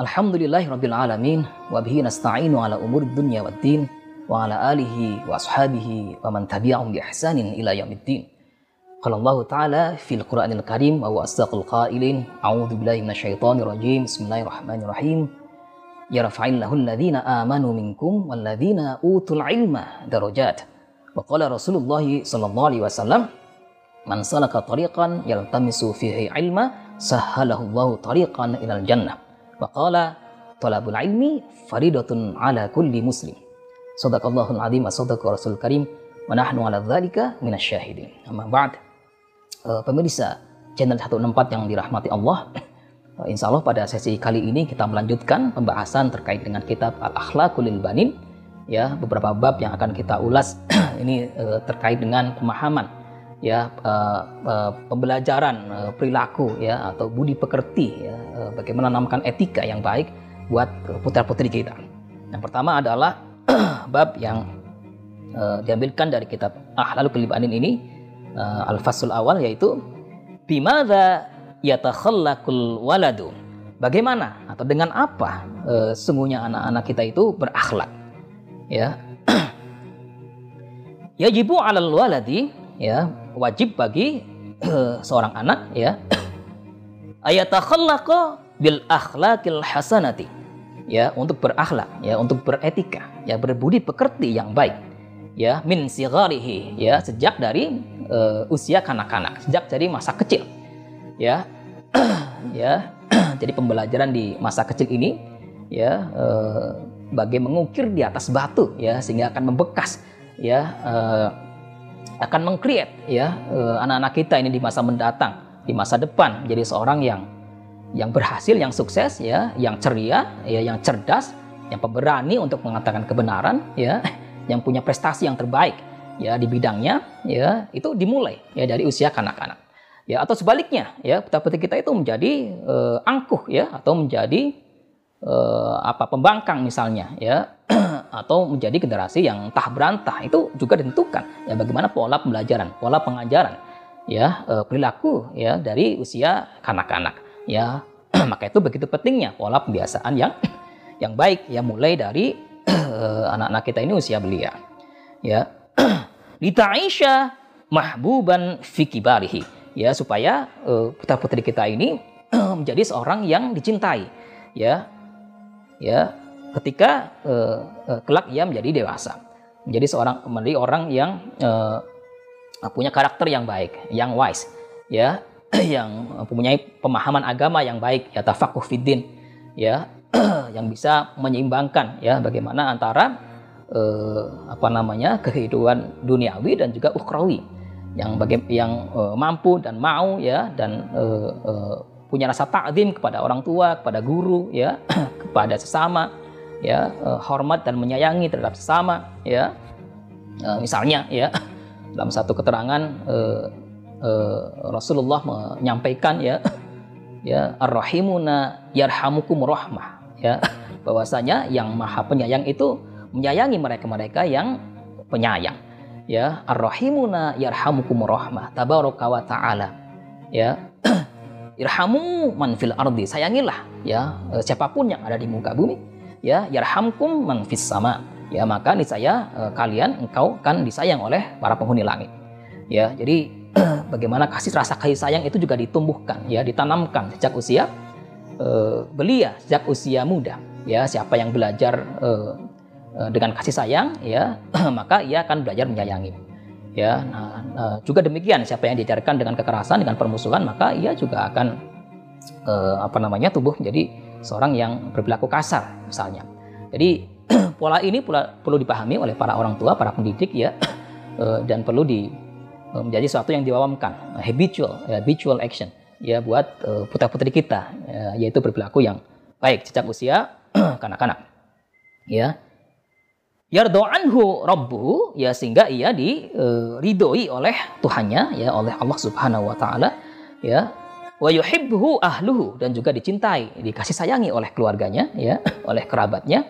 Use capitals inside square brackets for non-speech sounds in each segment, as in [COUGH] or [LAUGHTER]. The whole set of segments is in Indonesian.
الحمد لله رب العالمين وبه نستعين على أمور الدنيا والدين وعلى آله وأصحابه ومن تبعهم بإحسان إلى يوم الدين قال الله تعالى في القرآن الكريم وهو أصدق القائلين أعوذ بالله من الشيطان الرجيم بسم الله الرحمن الرحيم يرفع الله الذين آمنوا منكم والذين أوتوا العلم درجات وقال رسول الله صلى الله عليه وسلم من سلك طريقا يلتمس فيه علما سهله الله طريقا إلى الجنة Waqala talabul ilmi faridatun ala kulli muslim. Sadaqallahul azim wa sadaqa rasul karim wa nahnu ala dzalika minasyahidin. Amma ba'd. Uh, pemirsa channel 164 yang dirahmati Allah. Uh, insya Allah pada sesi kali ini kita melanjutkan pembahasan terkait dengan kitab Al-Akhlaqul Banin. Ya, beberapa bab yang akan kita ulas [CLEARS THROAT] ini uh, terkait dengan pemahaman ya uh, uh, pembelajaran uh, perilaku ya atau budi pekerti ya uh, bagaimana menanamkan etika yang baik buat putra putri kita. Yang pertama adalah [CLEARS THROAT] bab yang uh, diambilkan dari kitab Ahlul Kelibanin ini uh, al-fasul awal yaitu bimadza yatakhallaqul waladu. Bagaimana atau dengan apa uh, sungguhnya anak-anak kita itu berakhlak. Ya. [CLEARS THROAT] Yajibu 'alal waladi ya wajib bagi [CLEARS THROAT] seorang anak ya. [CLEARS THROAT] Ayatakhallaqa bil akhlaqil hasanati. Ya untuk berakhlak ya untuk beretika ya berbudi pekerti yang baik ya min sigarihi ya sejak dari uh, usia kanak-kanak sejak dari masa kecil ya. [CLEARS THROAT] Ya jadi pembelajaran di masa kecil ini ya uh, bagai mengukir di atas batu ya sehingga akan membekas ya uh, akan mengcreate ya eh, anak-anak kita ini di masa mendatang, di masa depan jadi seorang yang yang berhasil, yang sukses ya, yang ceria, ya, yang cerdas, yang pemberani untuk mengatakan kebenaran ya, [LAUGHS] yang punya prestasi yang terbaik ya di bidangnya ya, itu dimulai ya dari usia kanak-kanak. Ya atau sebaliknya ya, putri kita itu menjadi uh, angkuh ya atau menjadi uh, apa pembangkang misalnya ya [CLEARS THROAT] atau menjadi generasi yang entah berantah itu juga ditentukan. Ya bagaimana pola pembelajaran, pola pengajaran ya eh, perilaku ya dari usia kanak-kanak ya. [CLEARS THROAT] Maka itu begitu pentingnya pola pembiasaan yang [CLEARS THROAT] yang baik ya mulai dari eh, [CLEARS THROAT] anak-anak kita ini usia belia ya. Lita'isha mahbuban fi kibarihi ya supaya uh, putra putri kita ini menjadi seorang yang dicintai ya. Ya ketika uh, uh, kelak ia menjadi dewasa, menjadi seorang menjadi orang yang uh, punya karakter yang baik, yang wise, ya, [CLEARS THROAT] yang mempunyai pemahaman agama yang baik, ya tafakuh fiddin, ya, [CLEARS THROAT] yang bisa menyeimbangkan ya bagaimana antara uh, apa namanya kehidupan duniawi dan juga ukhrawi yang baga yang uh, mampu dan mau ya dan uh, uh, punya rasa takdim kepada orang tua, kepada guru ya, [CLEARS THROAT] kepada sesama ya uh, hormat dan menyayangi terhadap sesama ya. Uh, misalnya ya [LAUGHS] dalam satu keterangan uh, Rasulullah menyampaikan ya [LAUGHS] ya ar-rahimuna yarhamukum rahmah ya. [LAUGHS] Bahwasanya yang maha penyayang itu menyayangi mereka-mereka yang penyayang ya. Ar-rahimuna yarhamukum rahmah tabaraka wa taala ya. [CLEARS THROAT] Irhamu man fil ardi sayangilah ya. Siapa pun yang ada di muka bumi ya yarhamkum man fis sama. Ya maka niscaya uh, kalian engkau kan disayang oleh para penghuni langit. Ya jadi [CLEARS THROAT] bagaimana kasih rasa kasih sayang itu juga ditumbuhkan ya ditanamkan sejak usia uh, belia sejak usia muda. Ya siapa yang belajar uh, dengan kasih sayang ya [CLEARS THROAT] maka ia akan belajar menyayangi. Ya nah, uh, juga demikian siapa yang diajarkan dengan kekerasan dengan permusuhan maka ia juga akan uh, apa namanya tumbuh menjadi seorang yang berperilaku kasar misalnya. Jadi [CLEARS THROAT] pola ini pula perlu dipahami oleh para orang tua, para pendidik ya, [CLEARS THROAT] eh, dan perlu di eh, menjadi sesuatu yang diwawamkan, habitual, ya, habitual action ya buat putra putri kita, ya, yaitu berperilaku yang baik sejak usia [CLEARS THROAT] kanak-kanak. Ya. Yardo anhu rabbuhu ya sehingga ia diridhoi oleh Tuhannya ya oleh Allah Subhanahu wa taala ya wa yuhibbuhu ahluhu dan juga dicintai, dikasih sayangi oleh keluarganya ya, oleh kerabatnya.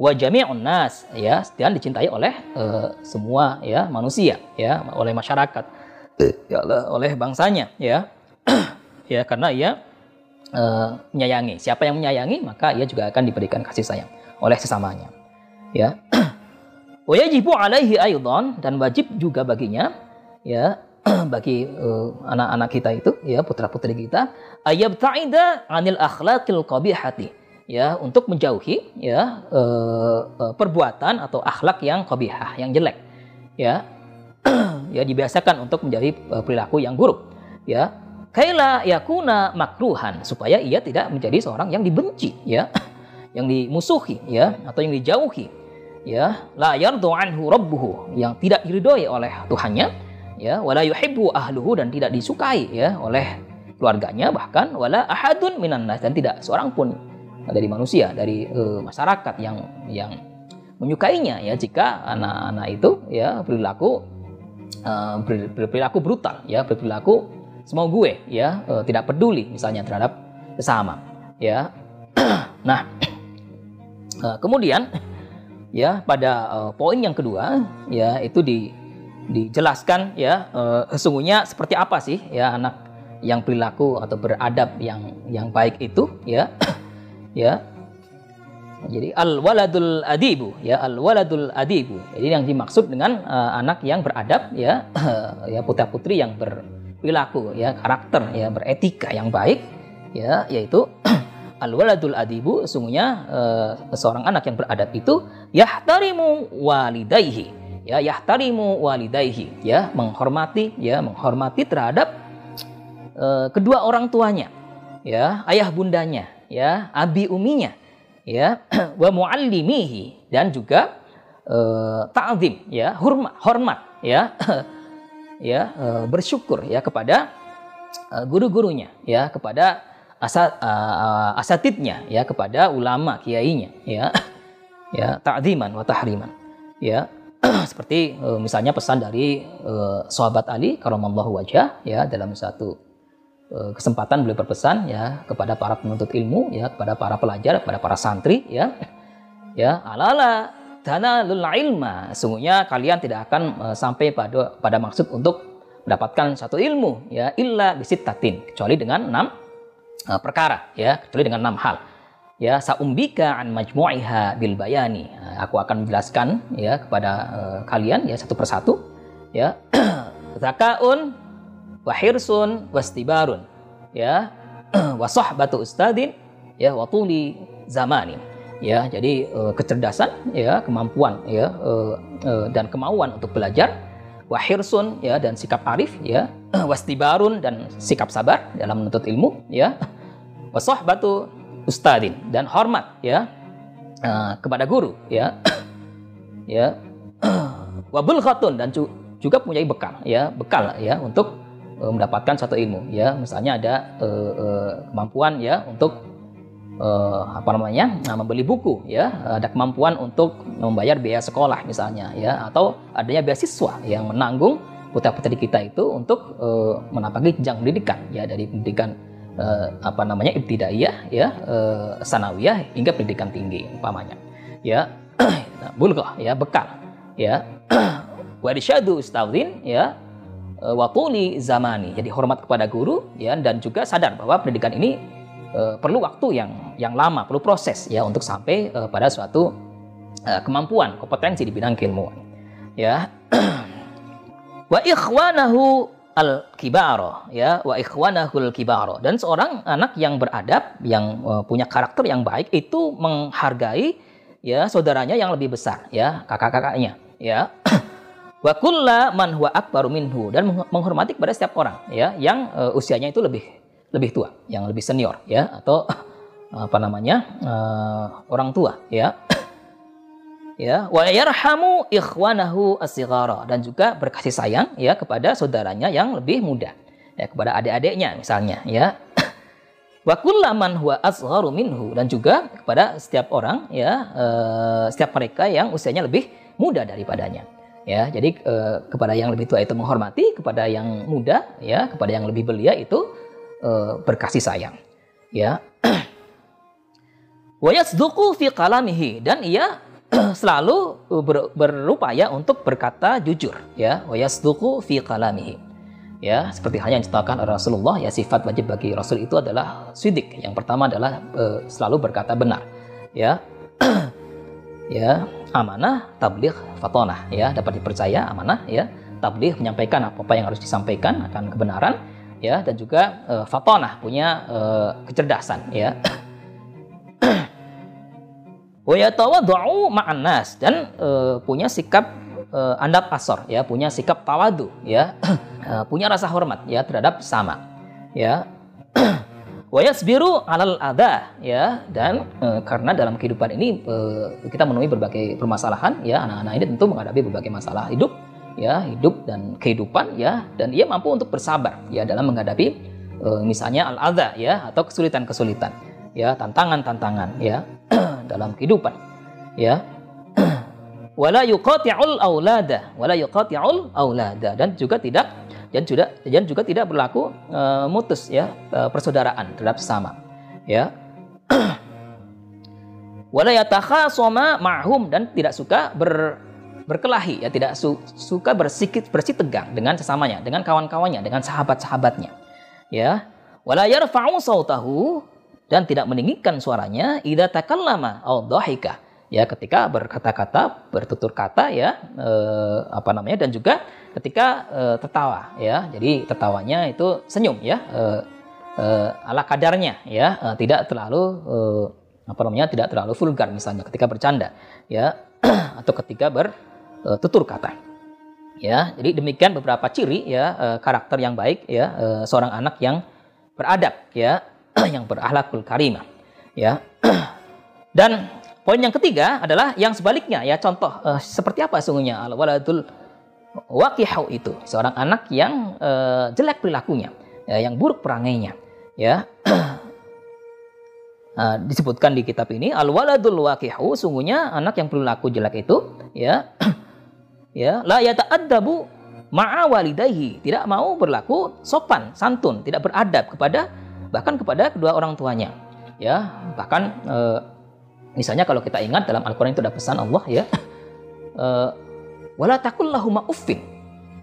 Wa jami'un nas ya dan dicintai oleh uh, semua ya manusia ya, oleh masyarakat. Ya oleh bangsanya ya. [CLEARS THROAT] ya karena ia uh, menyayangi. Siapa yang menyayangi maka ia juga akan diberikan kasih sayang oleh sesamanya ya [CLEARS THROAT] wa yajibu alaihi aidan dan wajib juga baginya ya [CLEARS THROAT] bagi uh, anak-anak uh, kita itu ya putra-putri kita ta'ida anil akhlaqil qabihati. Ya untuk menjauhi ya uh, uh, perbuatan atau akhlak yang qabihah yang jelek. Ya [CLEARS THROAT] ya dibiasakan untuk menjauhi uh, perilaku yang buruk. Ya kaila yakuna makruhan supaya ia tidak menjadi seorang yang dibenci ya [CLEARS THROAT] yang dimusuhi ya atau yang dijauhi. Ya la yardu anhu rabbuhu yang tidak diridhoi oleh Tuhannya ya. Wala yuhibbu ahluhu dan tidak disukai ya oleh keluarganya bahkan wala ahadun minan nas dan tidak seorang pun dari manusia dari uh, masyarakat yang yang menyukainya ya. Jika anak-anak itu ya perilaku uh, berperilaku brutal ya berperilaku semau gue ya uh, tidak peduli misalnya terhadap sesama ya. [CLEARS THROAT] Nah uh, [CLEARS THROAT] kemudian ya pada uh, poin yang kedua ya itu di dijelaskan ya uh, sesungguhnya seperti apa sih ya anak yang perilaku atau beradab yang yang baik itu ya [CLEARS THROAT] ya. Jadi al waladul adibu ya al waladul adibu. Jadi yang dimaksud dengan uh, anak yang beradab ya [CLEARS THROAT] ya putra putri yang berperilaku ya karakter ya beretika yang baik ya yaitu [CLEARS THROAT] al waladul adibu sungguhnya uh, seorang anak yang beradab itu yahtarimu walidaihi ya yahtarimu walidaihi ya menghormati ya menghormati terhadap uh, kedua orang tuanya. Ya ayah bundanya ya abi uminya ya [CLEARS THROAT] wa muallimihi dan juga uh, ta'zim ya hormat hormat ya [CLEARS THROAT] ya uh, bersyukur ya kepada guru-gurunya ya kepada asat, uh, asatidnya ya kepada ulama kiainya ya [CLEARS THROAT] ya ta'ziman wa tahriman ya [CLEARS THROAT] seperti uh, misalnya pesan dari uh, sahabat Ali karamallahu wajah ya dalam satu uh, kesempatan beliau berpesan ya kepada para penuntut ilmu ya kepada para pelajar kepada para santri ya. Ya alala lul ilma. Sungguhnya kalian tidak akan uh, sampai pada pada maksud untuk mendapatkan satu ilmu ya illa bisittatin. Kecuali dengan enam uh, perkara ya kecuali dengan enam hal. Ya saumbika an majmu'iha bil bayani aku akan menjelaskan ya kepada uh, kalian ya satu persatu ya. [CLEARS THROAT] Zakaun wahirsun wastibarun [CLEARS THROAT] ya. Wa batu ustadin ya watuli zamani ya. Jadi uh, kecerdasan ya kemampuan ya uh, uh, dan kemauan untuk belajar. Wahirsun ya dan sikap arif ya. [CLEARS THROAT] Wastibarun dan sikap sabar dalam menuntut ilmu ya. Batu ustadin dan hormat ya uh, kepada guru ya. [CLEARS THROAT] Ya. [CLEARS THROAT] Wabul khatun dan juga punya bekal ya bekal ya untuk uh, mendapatkan satu ilmu ya. Misalnya ada uh, uh, kemampuan ya untuk uh, apa namanya nah, membeli buku ya. Ada kemampuan untuk membayar biaya sekolah misalnya ya. Atau adanya beasiswa yang menanggung putra putri kita itu untuk uh, menapaki jenjang pendidikan ya dari pendidikan uh, apa namanya ibtidaiyah ya uh, sanawiyah hingga pendidikan tinggi umpamanya ya [CLEARS THROAT] nah, bulghah ya bekal ya [CLEARS THROAT] warisyadu ustadzin ya watuli zamani jadi hormat kepada guru ya dan juga sadar bahwa pendidikan ini uh, perlu waktu yang yang lama, perlu proses ya untuk sampai uh, pada suatu kemampuan, kompetensi di bidang keilmuan. Ya. [CLEARS THROAT] wa ikhwanahu al kibaro ya wa ikhwanahul kibaro. Dan seorang anak yang beradab yang uh, punya karakter yang baik itu menghargai ya saudaranya yang lebih besar ya kakak-kakaknya ya. [CLEARS THROAT] Wa kulla man huwa akbaru minhu dan menghormati kepada setiap orang ya yang uh, usianya itu lebih lebih tua, yang lebih senior ya atau [CLEARS THROAT] apa namanya uh, orang tua ya [CLEARS THROAT] ya wa yarhamu ikhwanahu asighara dan juga berkasih sayang ya kepada saudaranya yang lebih muda. Ya kepada adik-adiknya misalnya ya. [CLEARS THROAT] Wa kullaman huwa asgharu minhu. Dan juga kepada setiap orang ya uh, setiap mereka yang usianya lebih muda daripadanya. Ya jadi uh, kepada yang lebih tua itu menghormati kepada yang muda ya kepada yang lebih belia itu uh, berkasih sayang. Ya. [CLEARS THROAT] Wa yasduqu fi kalamihi dan ia [CLEARS THROAT] selalu ber, berupaya untuk berkata jujur ya. Wa yasduqu fi kalamihi ya seperti halnya yang diceritakan Rasulullah ya sifat wajib bagi Rasul itu adalah sidik. Yang pertama adalah e, selalu berkata benar ya. [CLEARS THROAT] Ya amanah tabligh fatonah ya. Dapat dipercaya amanah ya. Tabligh menyampaikan apa apa yang harus disampaikan akan kebenaran ya. Dan juga e, fatonah punya e, kecerdasan ya [CLEARS THROAT] wa yatawaddu ma'an nas dan e, punya sikap uh, andap asor ya. Punya sikap tawadu ya. Uh, [CLEARS THROAT] punya rasa hormat ya terhadap sama ya. [CLEARS THROAT] Biru alal ada ya. Dan uh, karena dalam kehidupan ini uh, kita menemui berbagai permasalahan ya. Anak-anak ini tentu menghadapi berbagai masalah hidup ya. Hidup dan kehidupan ya. Dan ia mampu untuk bersabar ya dalam menghadapi uh, misalnya al ada ya atau kesulitan-kesulitan ya. Tantangan-tantangan ya [CLEARS THROAT] dalam kehidupan. Ya. [CLEARS THROAT] Wala yuqati'ul aulada wala yuqati'ul aulada dan juga tidak dan juga dan juga tidak berlaku uh, mutus ya uh, persaudaraan terhadap sesama. Ya. [CLEARS THROAT] Wala yatakhasama ma'hum. Dan tidak suka ber berkelahi ya. Tidak su, suka bersikit bersih tegang dengan sesamanya dengan kawan-kawannya dengan sahabat-sahabatnya. Ya. Wala yarfa'u sautahu dan tidak meninggikan suaranya idza takallama au dhahika ya ketika berkata-kata bertutur kata ya eh, apa namanya dan juga ketika eh, tertawa ya. Jadi tertawanya itu senyum ya eh, eh, ala kadarnya ya. Eh, tidak terlalu eh, apa namanya tidak terlalu vulgar misalnya ketika bercanda ya [CLEARS THROAT] atau ketika bertutur kata ya. Jadi demikian beberapa ciri ya eh, karakter yang baik ya eh, seorang anak yang beradab ya [CLEARS THROAT] yang berakhlakul karimah ya. [CLEARS THROAT] Dan Poin yang ketiga adalah yang sebaliknya ya. Contoh uh, seperti apa sungguhnya? Al waladul waqihu itu seorang anak yang uh, jelek perilakunya ya, yang buruk perangainya ya. Uh, [CLEARS THROAT] disebutkan di kitab ini al waladul waqihu sungguhnya anak yang perilaku jelek itu ya. Ya la yata'addabu ma'a walidayhi tidak mau berlaku sopan santun tidak beradab kepada bahkan kepada kedua orang tuanya ya bahkan uh, Misalnya kalau kita ingat dalam Al-Quran itu ada pesan Allah ya. [LAUGHS] Eh, wala takul lahuma uffin.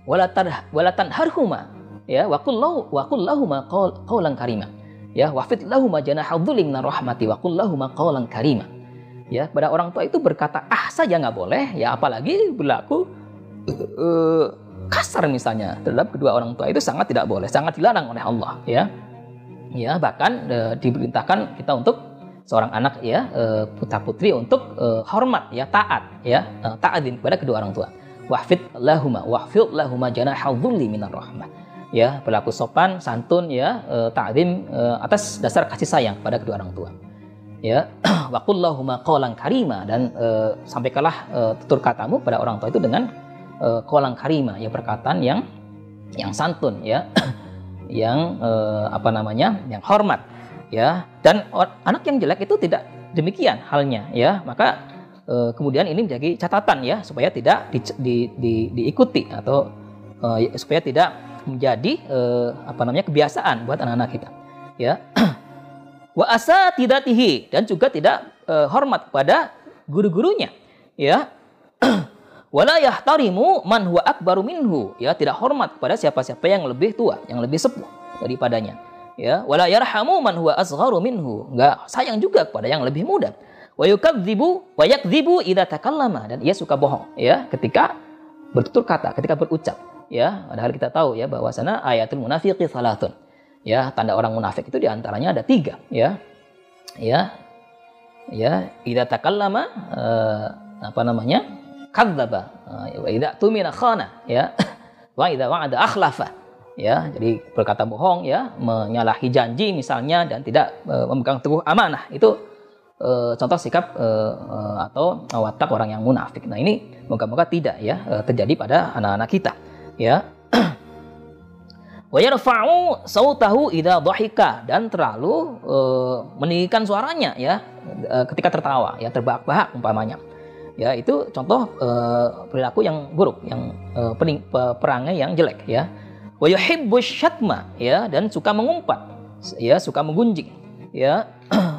Wala, wala tanharhuma. Ya, wa qul lahuma qawlan karima. Ya, wafid lahuma janaha dhulim rahmati wa qul lahuma qawlan karima. Ya, pada orang tua itu berkata ah saja nggak boleh, ya apalagi berlaku uh, kasar misalnya terhadap kedua orang tua itu sangat tidak boleh, sangat dilarang oleh Allah, ya. Ya, bahkan uh, diperintahkan kita untuk seorang anak ya eh, putra putri untuk uh, hormat ya taat ya uh, taatin kepada kedua orang tua. Wahfid lahuma wahfid lahuma dhulli minar rahmah. Ya berlaku sopan santun ya uh, ta'zim uh, atas dasar kasih sayang pada kedua orang tua. Ya [CLEARS THROAT] waqul lahuma qawlan karima dan uh, sampaikanlah uh, tutur katamu pada orang tua itu dengan uh, qawlan karima ya perkataan yang yang santun ya [CLEARS THROAT] yang uh, apa namanya yang hormat ya. Dan anak yang jelek itu tidak demikian halnya ya. Maka e, kemudian ini menjadi catatan ya supaya tidak di, di, di, diikuti atau e, supaya tidak menjadi e, apa namanya kebiasaan buat anak-anak kita ya. [CLEARS THROAT] Wa asa tidak tihi dan juga tidak e, hormat kepada guru-gurunya ya [CLEARS THROAT] wala yahtarimu man huwa akbaru minhu. Ya tidak hormat kepada siapa-siapa yang lebih tua yang lebih sepuh daripadanya. Ya wala yarhamu man huwa asgharu minhu. Enggak sayang juga kepada yang lebih muda. Wa yukadzibu wa yakdzibu idza takallama. Dan ia suka bohong ya ketika bertutur kata ketika berucap. Ya padahal kita tahu ya bahwa sana ayatul munafiqi salatun. Ya tanda orang munafik itu di antaranya ada tiga ya. Ya ya idza takallama uh, apa namanya kadzaba uh, wa idza tumina khana ya. Wa idza wa'ada akhlafa ya. Jadi berkata bohong ya. Menyalahi janji misalnya dan tidak e, memegang teguh amanah. Itu e, contoh sikap e, e, atau watak orang yang munafik. Nah ini moga-moga tidak ya e, terjadi pada anak-anak kita ya. [CLEARS THROAT] Wa yarfa'u sautahu idza dhahika dan terlalu uh, meninggikan suaranya ya. Uh, ketika tertawa ya terbahak-bahak umpamanya ya itu contoh uh, perilaku yang buruk yang uh, pening, perangai yang jelek ya. Wa yuhibbu syatma ya dan suka mengumpat ya suka menggunjing ya. [CLEARS THROAT]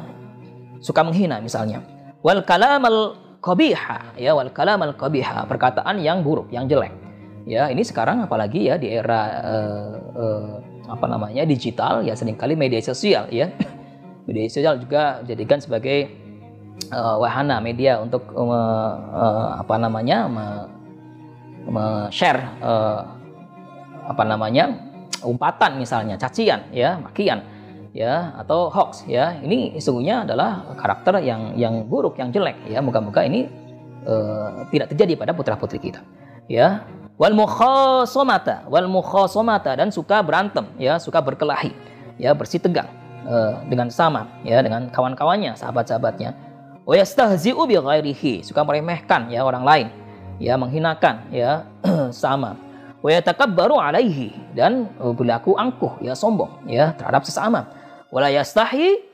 Suka menghina misalnya. Wal kalamal qabiha ya wal kalamal qabiha perkataan yang buruk yang jelek. Ya ini sekarang apalagi ya di era uh, uh, apa namanya digital ya sering kali media sosial ya. [CLEARS THROAT] Media sosial juga dijadikan sebagai uh, wahana media untuk uh, uh, apa namanya share uh, apa namanya umpatan misalnya cacian ya makian ya atau hoax ya. Ini sesungguhnya adalah karakter yang yang buruk yang jelek ya. Moga-moga ini uh, tidak terjadi pada putra putri kita ya. Wal mukhasomata wal mukhasomata dan suka berantem ya suka berkelahi ya bersih tegang uh, dengan sama ya dengan kawan-kawannya sahabat-sahabatnya wa yastahzi'u bi ghairihi suka meremehkan ya orang lain ya menghinakan ya [CLEARS THROAT] sama wa yatakabbaru alaihi dan uh, berlaku angkuh ya sombong ya terhadap sesama wala yastahi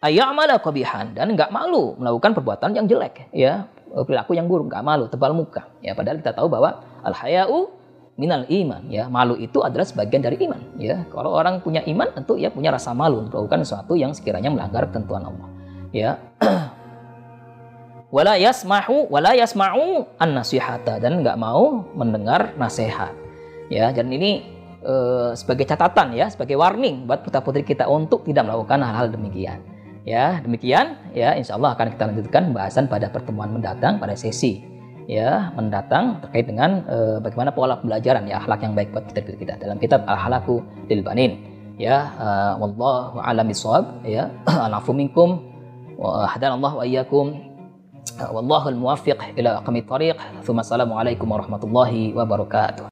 ayyamala qabihan dan enggak malu melakukan perbuatan yang jelek ya perilaku yang buruk, nggak malu, tebal muka. Ya, padahal kita tahu bahwa al hayau minal iman. Ya, malu itu adalah sebagian dari iman. Ya, kalau orang punya iman, tentu ya punya rasa malu untuk melakukan sesuatu yang sekiranya melanggar ketentuan Allah. Ya. [CLEARS THROAT] wala yasmahu wala yasma'u an nasihata dan nggak mau mendengar nasihat. Ya, dan ini e, sebagai catatan ya, sebagai warning buat putra putri kita untuk tidak melakukan hal-hal demikian. Ya, demikian ya insya Allah akan kita lanjutkan pembahasan pada pertemuan mendatang pada sesi ya mendatang terkait dengan e, bagaimana pola pembelajaran ya akhlak yang baik buat kita kita dalam kitab Al-Halaku lil Banin ya uh, wallahu a'lam ya [CLEARS THROAT] alafu minkum wa hadanallahu wa wallahu al-muwaffiq ila aqamit thariq. Assalamualaikum warahmatullahi wabarakatuh.